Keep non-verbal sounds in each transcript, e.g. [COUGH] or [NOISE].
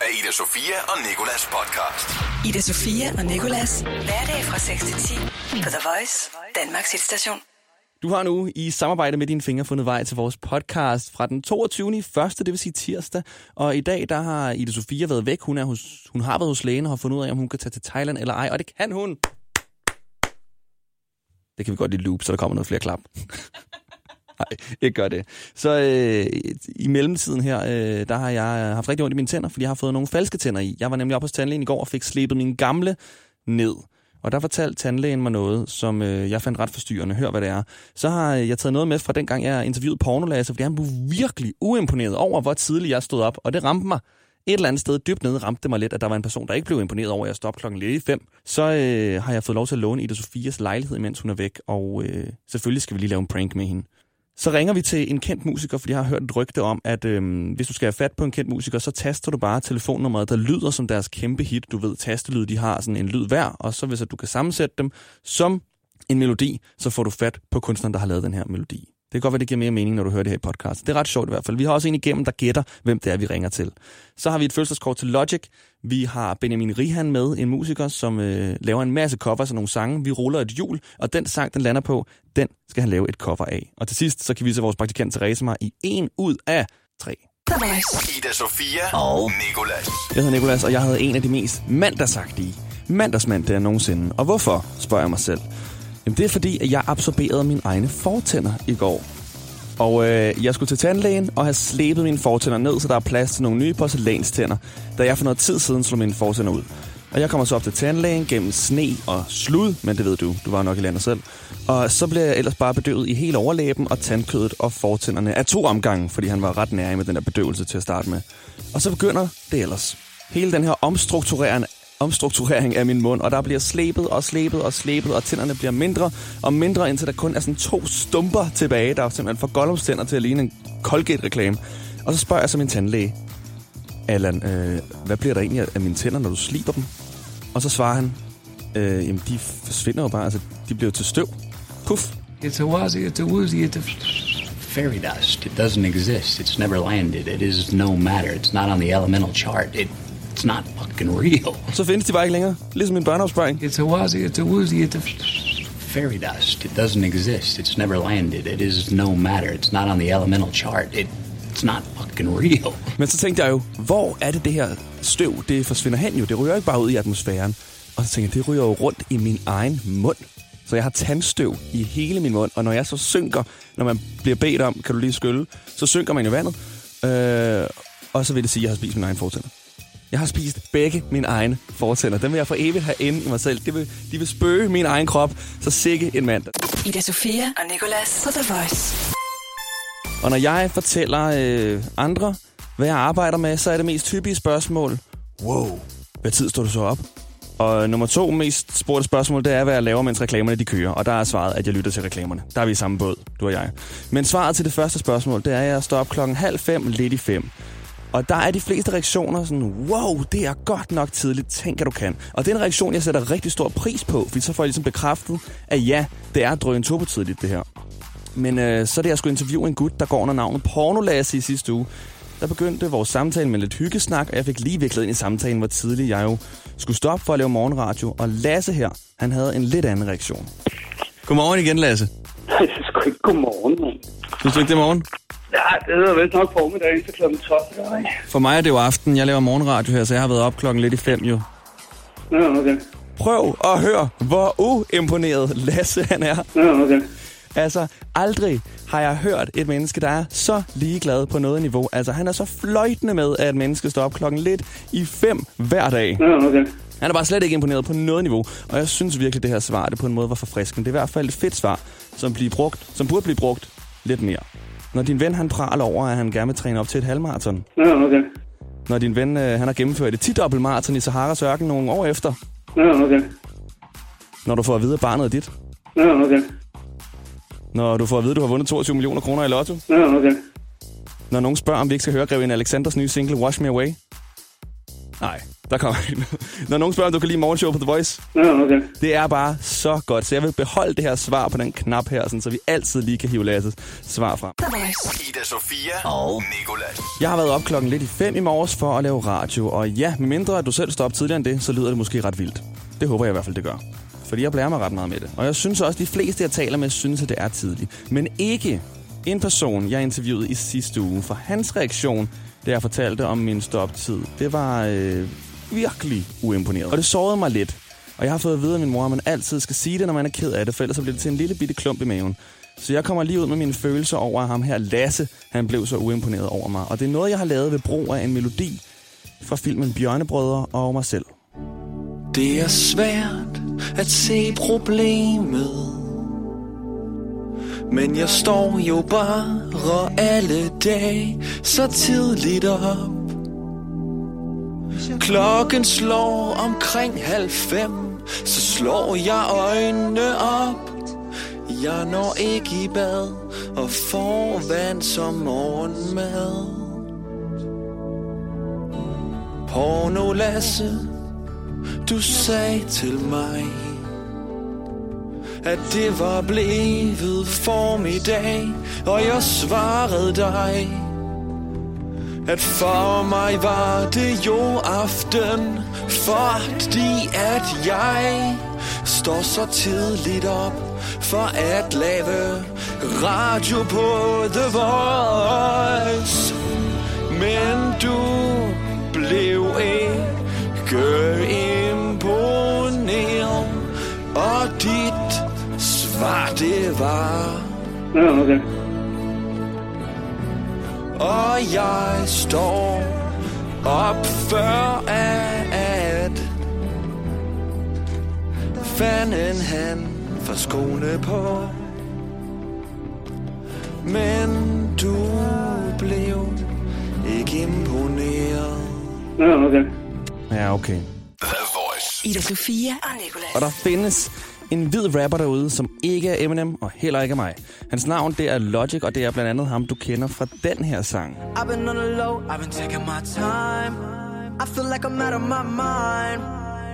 af Ida Sofia og Nikolas podcast. Ida Sofia og Nikolas. Hverdag fra 6 til 10 på The Voice, Danmarks hitstation. Du har nu i samarbejde med dine fingre fundet vej til vores podcast fra den 22. i første, det vil sige tirsdag. Og i dag, der har Ida Sofia været væk. Hun, er hos, hun har været hos lægen og har fundet ud af, om hun kan tage til Thailand eller ej. Og det kan hun! Det kan vi godt lige loop, så der kommer noget flere klap. Nej, ikke gør det. Så øh, i mellemtiden her, øh, der har jeg haft rigtig ondt i mine tænder, fordi jeg har fået nogle falske tænder i. Jeg var nemlig oppe hos tandlægen i går og fik slebet mine gamle ned. Og der fortalte tandlægen mig noget, som øh, jeg fandt ret forstyrrende. Hør, hvad det er. Så har øh, jeg taget noget med fra den gang, jeg interviewede Pornolasse, fordi han blev virkelig uimponeret over, hvor tidligt jeg stod op. Og det ramte mig et eller andet sted dybt nede, ramte det mig lidt, at der var en person, der ikke blev imponeret over, at jeg stoppede klokken lidt i fem. Så øh, har jeg fået lov til at låne Ida Sofias lejlighed, mens hun er væk. Og øh, selvfølgelig skal vi lige lave en prank med hende. Så ringer vi til en kendt musiker, fordi jeg har hørt et rygte om, at øhm, hvis du skal have fat på en kendt musiker, så taster du bare telefonnummeret, der lyder som deres kæmpe hit. Du ved, tastelyd, de har sådan en lyd hver, og så hvis at du kan sammensætte dem som en melodi, så får du fat på kunstneren, der har lavet den her melodi. Det kan godt være, det giver mere mening, når du hører det her i podcast. Det er ret sjovt i hvert fald. Vi har også en igennem, der gætter, hvem det er, vi ringer til. Så har vi et fødselskort til Logic. Vi har Benjamin Rihan med, en musiker, som øh, laver en masse covers af nogle sange. Vi ruller et hjul, og den sang, den lander på, den skal han lave et cover af. Og til sidst, så kan vi se vores praktikant Therese mig i en ud af tre. Ida Sofia og Nikolas. Jeg hedder Nikolas, og jeg havde en af de mest mandagsagtige mandagsmænd, der nogensinde. Og hvorfor, spørger jeg mig selv. Jamen, det er fordi, at jeg absorberede mine egne fortænder i går. Og øh, jeg skulle til tandlægen og have slebet mine fortænder ned, så der er plads til nogle nye porcelænstænder, da jeg for noget tid siden slog mine fortænder ud. Og jeg kommer så op til tandlægen gennem sne og slud, men det ved du, du var nok i landet selv. Og så bliver jeg ellers bare bedøvet i hele overlæben og tandkødet og fortænderne af to omgange, fordi han var ret nær med den der bedøvelse til at starte med. Og så begynder det ellers. Hele den her omstrukturering omstrukturering af min mund, og der bliver slebet og slebet og slebet, og tænderne bliver mindre og mindre, indtil der kun er sådan to stumper tilbage, der er simpelthen for Gollums til at ligne en Colgate-reklame. Og så spørger jeg så min tandlæge, Allan, øh, hvad bliver der egentlig af mine tænder, når du sliber dem? Og så svarer han, øh, jamen de forsvinder jo bare, altså de bliver til støv. Puff. It's a wazi, it's a woozy, it's a fairy dust. It doesn't exist. It's never landed. It is no matter. It's not on the elemental chart. It, it's not fucking real. Så findes de bare ikke længere, ligesom min børneopsparing. It's a wazi, it's a woozy, it's a fairy dust. It doesn't exist. It's never landed. It is no matter. It's not on the elemental chart. It, it's not fucking real. Men så tænkte jeg jo, hvor er det det her støv, det forsvinder hen jo. Det ryger ikke bare ud i atmosfæren. Og så tænkte jeg, det ryger jo rundt i min egen mund. Så jeg har tandstøv i hele min mund, og når jeg så synker, når man bliver bedt om, kan du lige skylle, så synker man i vandet. Øh, og så vil det sige, at jeg har spist min egen fortænder. Jeg har spist begge mine egne fortænder. Dem vil jeg for evigt have inde i mig selv. De vil, de vil spøge min egen krop, så sikke en mand. Ida Sofia og Nikolas på The Voice. Og når jeg fortæller øh, andre, hvad jeg arbejder med, så er det mest typiske spørgsmål, wow, hvad tid står du så op? Og nummer to mest spurgte spørgsmål, det er, hvad jeg laver, mens reklamerne de kører. Og der er svaret, at jeg lytter til reklamerne. Der er vi i samme båd, du og jeg. Men svaret til det første spørgsmål, det er, at jeg står op klokken halv fem, lidt i fem. Og der er de fleste reaktioner sådan, wow, det er godt nok tidligt, tænk at du kan. Og det er en reaktion, jeg sætter rigtig stor pris på, fordi så får jeg ligesom bekræftet, at ja, det er drøn turbo tidligt, det her. Men øh, så da jeg skulle interviewe en gut, der går under navnet Pornolasse i sidste uge, der begyndte vores samtale med lidt hyggesnak, og jeg fik lige viklet ind i samtalen, hvor tidligt jeg jo skulle stoppe for at lave morgenradio. Og Lasse her, han havde en lidt anden reaktion. Godmorgen igen, Lasse. Det [LAUGHS] er sgu ikke godmorgen, mand. Synes du ikke, det er morgen? Ja, det hedder vist nok formiddag til kl. 12. eller hvad? For mig er det jo aften. Jeg laver morgenradio her, så jeg har været op klokken lidt i fem jo. Ja, okay. Prøv at høre, hvor uimponeret Lasse han er. Ja, okay. Altså, aldrig har jeg hørt et menneske, der er så ligeglad på noget niveau. Altså, han er så fløjtende med, at et menneske står op klokken lidt i fem hver dag. Ja, okay. Han er bare slet ikke imponeret på noget niveau. Og jeg synes virkelig, det her svar det på en måde var forfriskende. Det er i hvert fald et fedt svar, som, bliver brugt, som burde blive brugt lidt mere. Når din ven han praler over, at han gerne vil træne op til et halvmarathon. Ja, okay. Når din ven øh, han har gennemført et 10 maraton i Saharas ørken nogle år efter. Ja, okay. Når du får at vide, at barnet er dit. Ja, okay. Når du får at vide, at du har vundet 22 millioner kroner i lotto. Ja, okay. Når nogen spørger, om vi ikke skal høre Grevin Alexanders nye single Wash Me Away. Nej, Der kommer noget. Når nogen spørger, om du kan lide morgenshow på The Voice, Ja, okay. det er bare så godt. Så jeg vil beholde det her svar på den knap her, sådan, så vi altid lige kan hive Lasses svar frem. The Voice. Ida Sofia og Nicolas. Jeg har været op klokken lidt i fem i morges for at lave radio, og ja, med mindre at du selv står op tidligere end det, så lyder det måske ret vildt. Det håber jeg i hvert fald, det gør. Fordi jeg blærer mig ret meget med det. Og jeg synes også, at de fleste, jeg taler med, synes, at det er tidligt. Men ikke en person, jeg interviewede i sidste uge, for hans reaktion, da jeg fortalte om min stoptid, det var øh, virkelig uimponeret. Og det sårede mig lidt. Og jeg har fået at vide af min mor, at man altid skal sige det, når man er ked af det, for ellers så bliver det til en lille bitte klump i maven. Så jeg kommer lige ud med mine følelser over ham her, Lasse, han blev så uimponeret over mig. Og det er noget, jeg har lavet ved brug af en melodi fra filmen Bjørnebrødre og mig selv. Det er svært at se problemet Men jeg står jo bare alle dage så tidligt op Klokken slår omkring halv fem Så slår jeg øjnene op. Jeg når ikke i bad og får vand som morgenmad. Porno Lasse du sagde til mig At det var blevet formiddag Og jeg svarede dig at for mig var det jo aften Fordi at jeg Står så tidligt op For at lave radio på The Voice Men du blev ikke imponeret Og dit svar det var Ja, okay. Og jeg står op før at Fanden han får skoene på Men du blev ikke imponeret Ja, okay. Ja, okay. Ida Sofia og Nicolas. Og der findes en hvid rapper derude, som ikke er Eminem og heller ikke er mig. Hans navn, det er Logic, og det er blandt andet ham, du kender fra den her sang. I've been on the low, I've been taking my time. I feel like I'm out of my mind.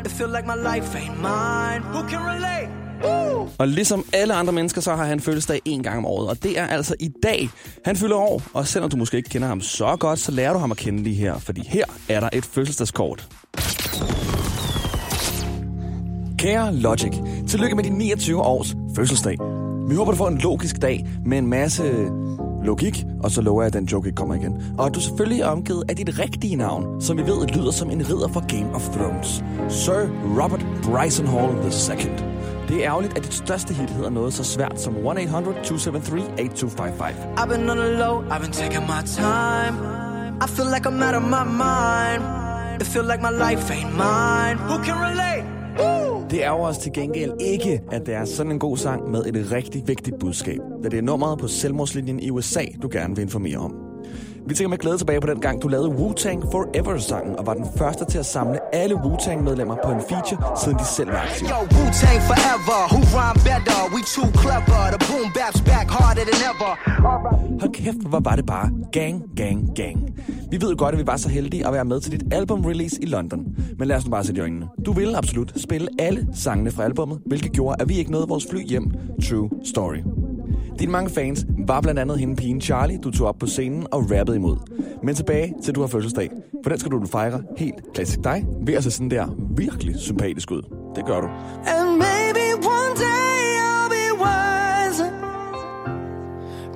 It feel like my life ain't mine. Who can relate? Woo! Og ligesom alle andre mennesker, så har han fødselsdag en gang om året, og det er altså i dag. Han fylder år, og selvom du måske ikke kender ham så godt, så lærer du ham at kende lige her, fordi her er der et fødselsdagskort. Kære Logic, tillykke med din 29 års fødselsdag. Vi håber, du får en logisk dag med en masse logik, og så lover jeg, at den joke ikke kommer igen. Og at du selvfølgelig er omgivet af dit rigtige navn, som vi ved lyder som en ridder fra Game of Thrones. Sir Robert Bryson Hall II. Det er ærgerligt, at dit største hit hedder noget så svært som 1-800-273-8255. I've been on the low, I've been taking my time. I feel like I'm out of my mind. It feel like my life ain't mine. Who can relate? Det er jo også til gengæld ikke, at det er sådan en god sang med et rigtig vigtigt budskab, da det er nummeret på selvmordslinjen i USA, du gerne vil informere om. Vi tænker med glæde tilbage på den gang, du lavede Wu-Tang Forever-sangen, og var den første til at samle alle Wu-Tang-medlemmer på en feature, siden de selv var aktive. Yo, Wu-Tang forever. Who rhyme better? We too clever. The boom bap's back harder than ever. Hold kæft, hvor var det bare gang, gang, gang. Vi ved jo godt, at vi var så heldige at være med til dit album-release i London. Men lad os nu bare sætte i øjnene. Du ville absolut spille alle sangene fra albummet, hvilket gjorde, at vi ikke nåede vores fly hjem. True story. Dine mange fans var blandt andet hende pigen Charlie, du tog op på scenen og rappede imod. Men tilbage til, du har fødselsdag. For den skal du fejre helt klassisk dig, ved at se sådan der virkelig sympatisk ud. Det gør du. And maybe one day I'll be wiser.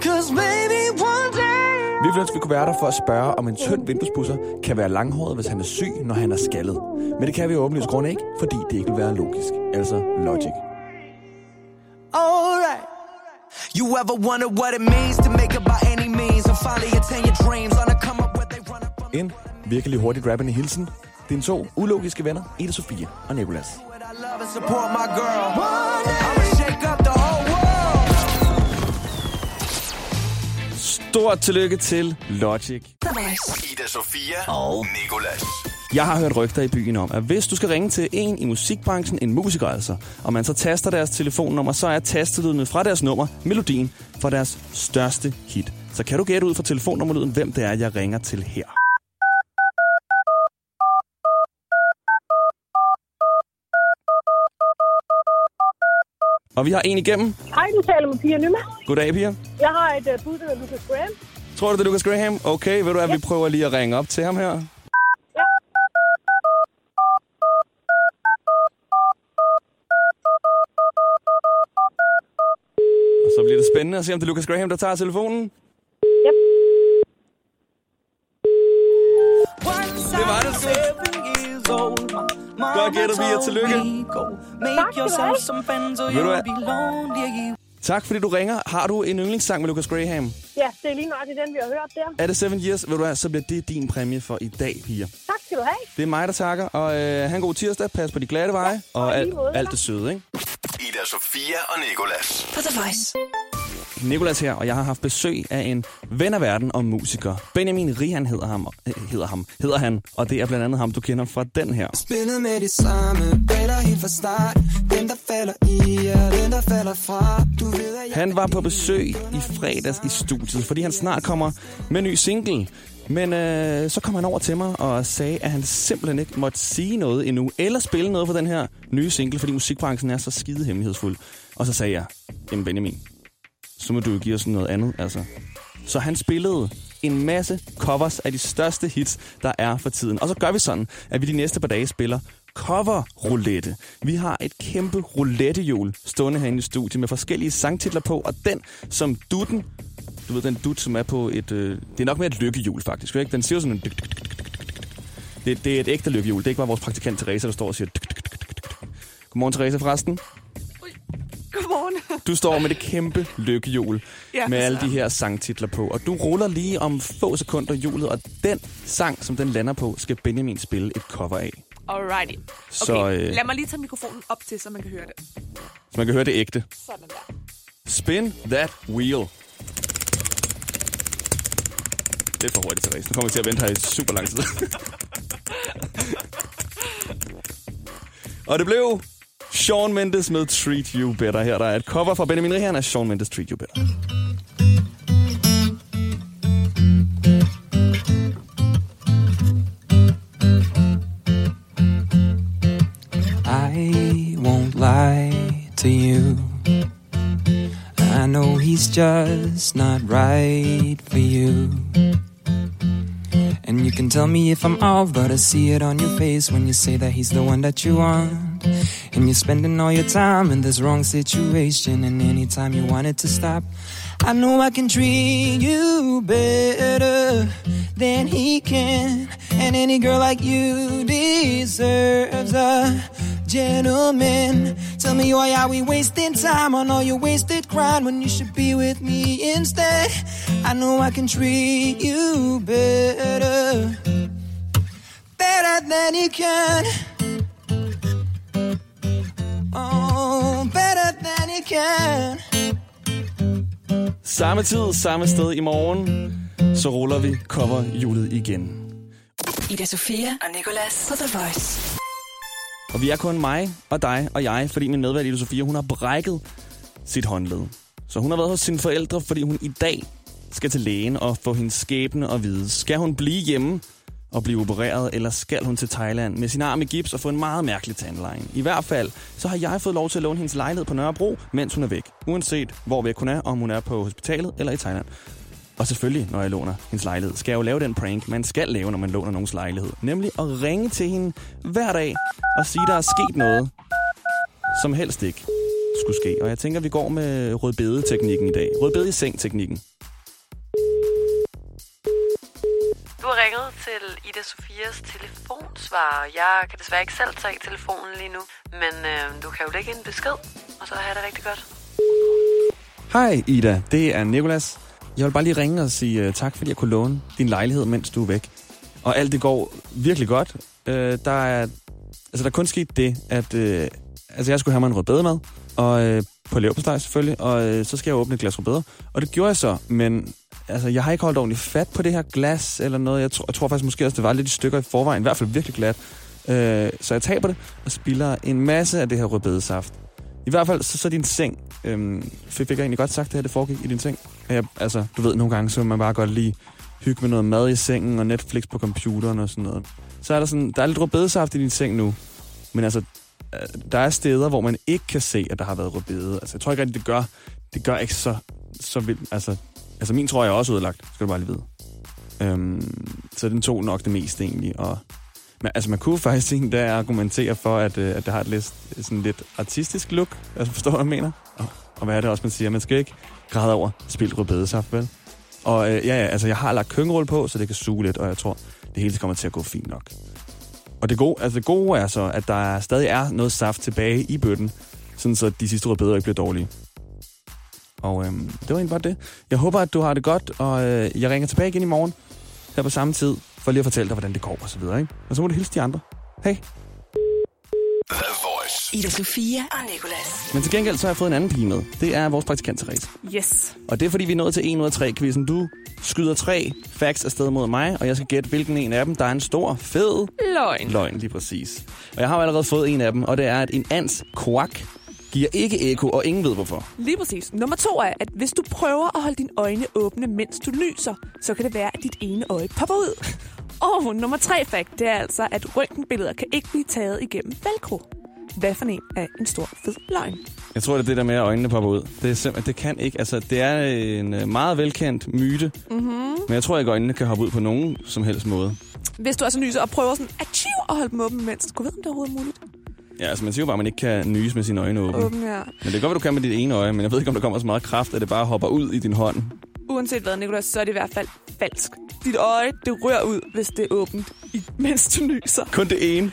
Cause maybe day. Vi ville ønske, vi kunne være der for at spørge, om en tynd vinduespusser kan være langhåret, hvis han er syg, når han er skaldet. Men det kan vi jo åbenlyst grund ikke, fordi det ikke vil være logisk. Altså logic. Alright. You ever wonder what it means to make it by any means and finally attain your dreams on a come up where they run up on En virkelig hurtigt rappende hilsen. Dine to ulogiske venner, Ida Sofia og Nicolas. what I love and support my girl. Stort tillykke til Logic. Ida Sofia og Nicolas. Jeg har hørt rygter i byen om, at hvis du skal ringe til en i musikbranchen, en musiker altså, og man så taster deres telefonnummer, så er tastelydene fra deres nummer melodien for deres største hit. Så kan du gætte ud fra telefonnummerlyden, hvem det er, jeg ringer til her. Og vi har en igennem. Hej, du taler med Pia Nyma. Goddag, Pia. Jeg har et uh, bud, der hedder Lucas Graham. Tror du, det er Lucas Graham? Okay, ved du at vi prøver lige at ringe op til ham her. Og så bliver det spændende at se, om det er Lucas Graham, der tager telefonen. Godt gættet, Pia. Tillykke. Ved du hvad? Tak fordi du ringer. Har du en yndlingssang med Lucas Graham? Ja, det er lige nok den, vi har hørt der. Er det Seven Years? Ved du hvad, så bliver det din præmie for i dag, Pia. Tak skal du have. Det er mig, der takker, og øh, have en god tirsdag. Pas på de glatte veje, og og i alt, alt det søde, ikke? Ida Sofia og Nikolas. På The Voice. Nikolas her, og jeg har haft besøg af en ven af verden og musiker. Benjamin Rihan hedder ham, øh, hedder ham, hedder han, og det er blandt andet ham, du kender fra den her. Spillet med de samme baller helt fra start Den der falder i, er den der falder fra Du ved at Han var på besøg i fredags i studiet, fordi han snart kommer med en ny single. Men øh, så kom han over til mig og sagde, at han simpelthen ikke måtte sige noget endnu, eller spille noget for den her nye single, fordi musikbranchen er så skide hemmelighedsfuld. Og så sagde jeg, jamen Benjamin, så må du jo give os noget andet, altså. Så han spillede en masse covers af de største hits, der er for tiden. Og så gør vi sådan, at vi de næste par dage spiller cover roulette. Vi har et kæmpe roulettehjul stående herinde i studiet med forskellige sangtitler på, og den som dutten, du ved den dut, som er på et, øh, det er nok mere et lykkehjul faktisk, ikke? Den siger jo sådan en det, det er et ægte lykkehjul. Det er ikke bare vores praktikant Teresa, der står og siger. Godmorgen Teresa forresten. Godmorgen. [LAUGHS] Du står med det kæmpe lykkehjul Ja, med alle de her sangtitler på. Og du ruller lige om få sekunder hjulet, og den sang, som den lander på, skal Benjamin spille et cover af. Alrighty. Okay, Så, øh, lad mig lige tage mikrofonen op til, så man kan høre det. Så man kan høre det ægte. Sådan der. Spin that wheel. Det er for hurtigt, Therese. Nu kommer vi til at vente her i super lang tid. [LAUGHS] og det blev Shawn Mendes med Treat You Better. Her der er et cover fra Benjamin Rihan af Shawn Mendes Treat You Better. I won't lie to you I know he's just not right for you you can tell me if I'm off But I see it on your face when you say that he's the one that you want. And you're spending all your time in this wrong situation And anytime you want it to stop I know I can treat you better than he can. And any girl like you deserves a gentleman Tell me why are we wasting time? On all your wasted grind When you should be with me instead. I know I can treat you better. Better than he can. Oh, better than he can. Samme tid, samme sted i morgen, så ruller vi coverhjulet igen. Ida Sofia og Nicolas på The Voice. Og vi er kun mig og dig og jeg, fordi min medvært Ida Sofia, hun har brækket sit håndled. Så hun har været hos sine forældre, fordi hun i dag skal til lægen og få hendes skæbne at vide. Skal hun blive hjemme og blive opereret, eller skal hun til Thailand med sin arm i gips og få en meget mærkelig tandline? I hvert fald, så har jeg fået lov til at låne hendes lejlighed på Nørrebro, mens hun er væk. Uanset hvor væk hun er, om hun er på hospitalet eller i Thailand. Og selvfølgelig, når jeg låner hendes lejlighed, skal jeg jo lave den prank, man skal lave, når man låner nogens lejlighed. Nemlig at ringe til hende hver dag og sige, der er sket noget, som helst ikke skulle ske. Og jeg tænker, vi går med rødbede-teknikken i dag. Rødbede i seng-teknikken. Du har ringet til Ida Sofias telefonsvarer. Jeg kan desværre ikke selv tage telefonen lige nu, men øh, du kan jo lægge en besked, og så have det rigtig godt. Hej Ida, det er Nikolas. Jeg vil bare lige ringe og sige uh, tak, fordi jeg kunne låne din lejlighed, mens du er væk. Og alt det går virkelig godt. Uh, der er altså der er kun sket det, at uh, altså, jeg skulle have mig en rødbedemad, og uh, på leverpostej selvfølgelig, og uh, så skal jeg åbne et glas rødbeder. Og det gjorde jeg så, men altså, jeg har ikke holdt ordentligt fat på det her glas eller noget. Jeg, tr- jeg tror faktisk måske også, det var lidt i stykker i forvejen, i hvert fald virkelig glat. Uh, så jeg taber det og spilder en masse af det her rødbedesaft. I hvert fald, så, så din seng. Øhm, fik jeg egentlig godt sagt, det her det foregik i din seng? Jeg, altså, du ved, nogle gange, så man bare godt lige hygge med noget mad i sengen og Netflix på computeren og sådan noget. Så er der sådan, der er lidt rødbedesaft i din seng nu. Men altså, øh, der er steder, hvor man ikke kan se, at der har været rødbede. Altså, jeg tror ikke rigtig, det gør, det gør ikke så, så vildt. Altså, altså, min tror jeg er også udlagt, skal du bare lige vide. Øhm, så den tog nok det meste egentlig. Og, men, altså, man kunne faktisk tænke, der argumentere for, at, øh, at det har et lidt, sådan lidt artistisk look. Altså, forstår du, hvad jeg mener? Og, og hvad er det også, man siger? Man skal ikke græde over spildt rødbedesaft, vel? Og øh, ja, ja, altså, jeg har lagt køkkenrulle på, så det kan suge lidt, og jeg tror, det hele kommer til at gå fint nok. Og det gode, altså det gode er så, at der er, stadig er noget saft tilbage i bøtten, sådan så de sidste rødbeder ikke bliver dårlige. Og øhm, det var egentlig bare det. Jeg håber, at du har det godt, og øh, jeg ringer tilbage igen i morgen, her på samme tid, for lige at fortælle dig, hvordan det går og så videre. Ikke? Og så må du hilse de andre. Hej. The Voice. Ida Sofia og Nicolas. Men til gengæld så har jeg fået en anden pige med. Det er vores praktikant, Therese. Yes. Og det er fordi, vi er nået til 1 ud af 3 quizzen. Du skyder tre facts afsted mod mig, og jeg skal gætte, hvilken en af dem, der er en stor, fed Løgn. løgn, lige præcis. Og jeg har jo allerede fået en af dem, og det er, at en ans kvak giver ikke eko, og ingen ved hvorfor. Lige præcis. Nummer to er, at hvis du prøver at holde dine øjne åbne, mens du lyser, så kan det være, at dit ene øje popper ud. Og nummer tre fakt, det er altså, at røntgenbilleder kan ikke blive taget igennem velcro. Hvad for en er en stor fed løgn? Jeg tror, det er det der med, at øjnene popper ud. Det, er simpelthen, det kan ikke. Altså, det er en øh, meget velkendt myte, Mm-hmm. men jeg tror ikke, at øjnene kan hoppe ud på nogen som helst måde. Hvis du altså nyser og prøver sådan at at holde dem åbne, mens du ved, om det er overhovedet muligt. Ja, altså man siger jo bare, at man ikke kan nyse med sine øjne åbne. Åbne, ja. Men det kan godt være, du kan med dit ene øje, men jeg ved ikke, om der kommer så meget kraft, at det bare hopper ud i din hånd. Uanset hvad, Nicolas, så er det i hvert fald falsk. Dit øje, det rører ud, hvis det er åbent, mens du nyser. Kun det ene.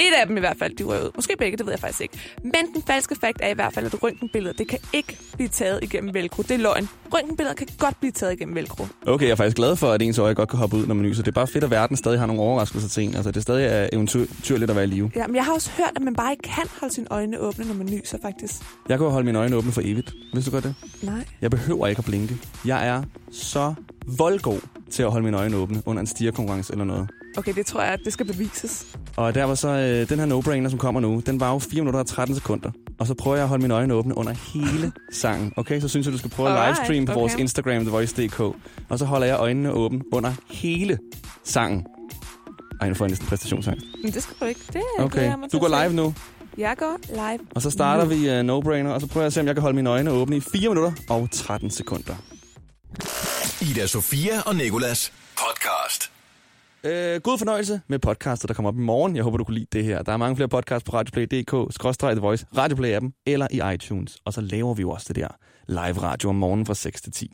Et af dem i hvert fald, de ud. Måske begge, det ved jeg faktisk ikke. Men den falske fakt er i hvert fald, at røntgenbilleder, det kan ikke blive taget igennem velcro. Det er løgn. Røntgenbilleder kan godt blive taget igennem velcro. Okay, jeg er faktisk glad for, at ens øje godt kan hoppe ud, når man nyser. Det er bare fedt, at verden stadig har nogle overraskelser til en. Altså, det er stadig er eventyrligt at være i live. Ja, men jeg har også hørt, at man bare ikke kan holde sine øjne åbne, når man nyser, faktisk. Jeg kan holde mine øjne åbne for evigt. Vidste du godt det? Nej. Jeg behøver ikke at blinke. Jeg er så voldgod til at holde mine øjne åbne under en stierkonkurrence eller noget. Okay, det tror jeg, at det skal bevises. Og der var så øh, den her no-brainer, som kommer nu. Den var jo 4 minutter og 13 sekunder. Og så prøver jeg at holde mine øjne åbne under hele [LAUGHS] sangen. Okay, så synes jeg, du skal prøve at livestream på vores okay. Instagram, TheVoice.dk. Og så holder jeg øjnene åbne under hele sangen. Ej, nu får jeg næsten præstationssang. Men det skal du ikke. Det Okay, mig du går live nu. Jeg går live. Og så starter nu. vi uh, no-brainer, og så prøver jeg at se, om jeg kan holde mine øjne åbne i 4 minutter og 13 sekunder. Ida Sofia og Nikolas podcast. Øh, god fornøjelse med podcastet, der kommer op i morgen. Jeg håber, du kunne lide det her. Der er mange flere podcasts på radioplay.dk, skråstrej The Voice, Radioplay-appen eller i iTunes. Og så laver vi jo også det der live radio om morgenen fra 6 til 10.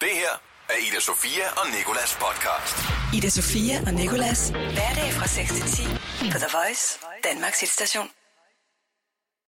Det her er Ida Sofia og Nikolas podcast. Ida Sofia og Nicolas. Hverdag fra 6 til 10 på The Voice, Danmarks hitstation.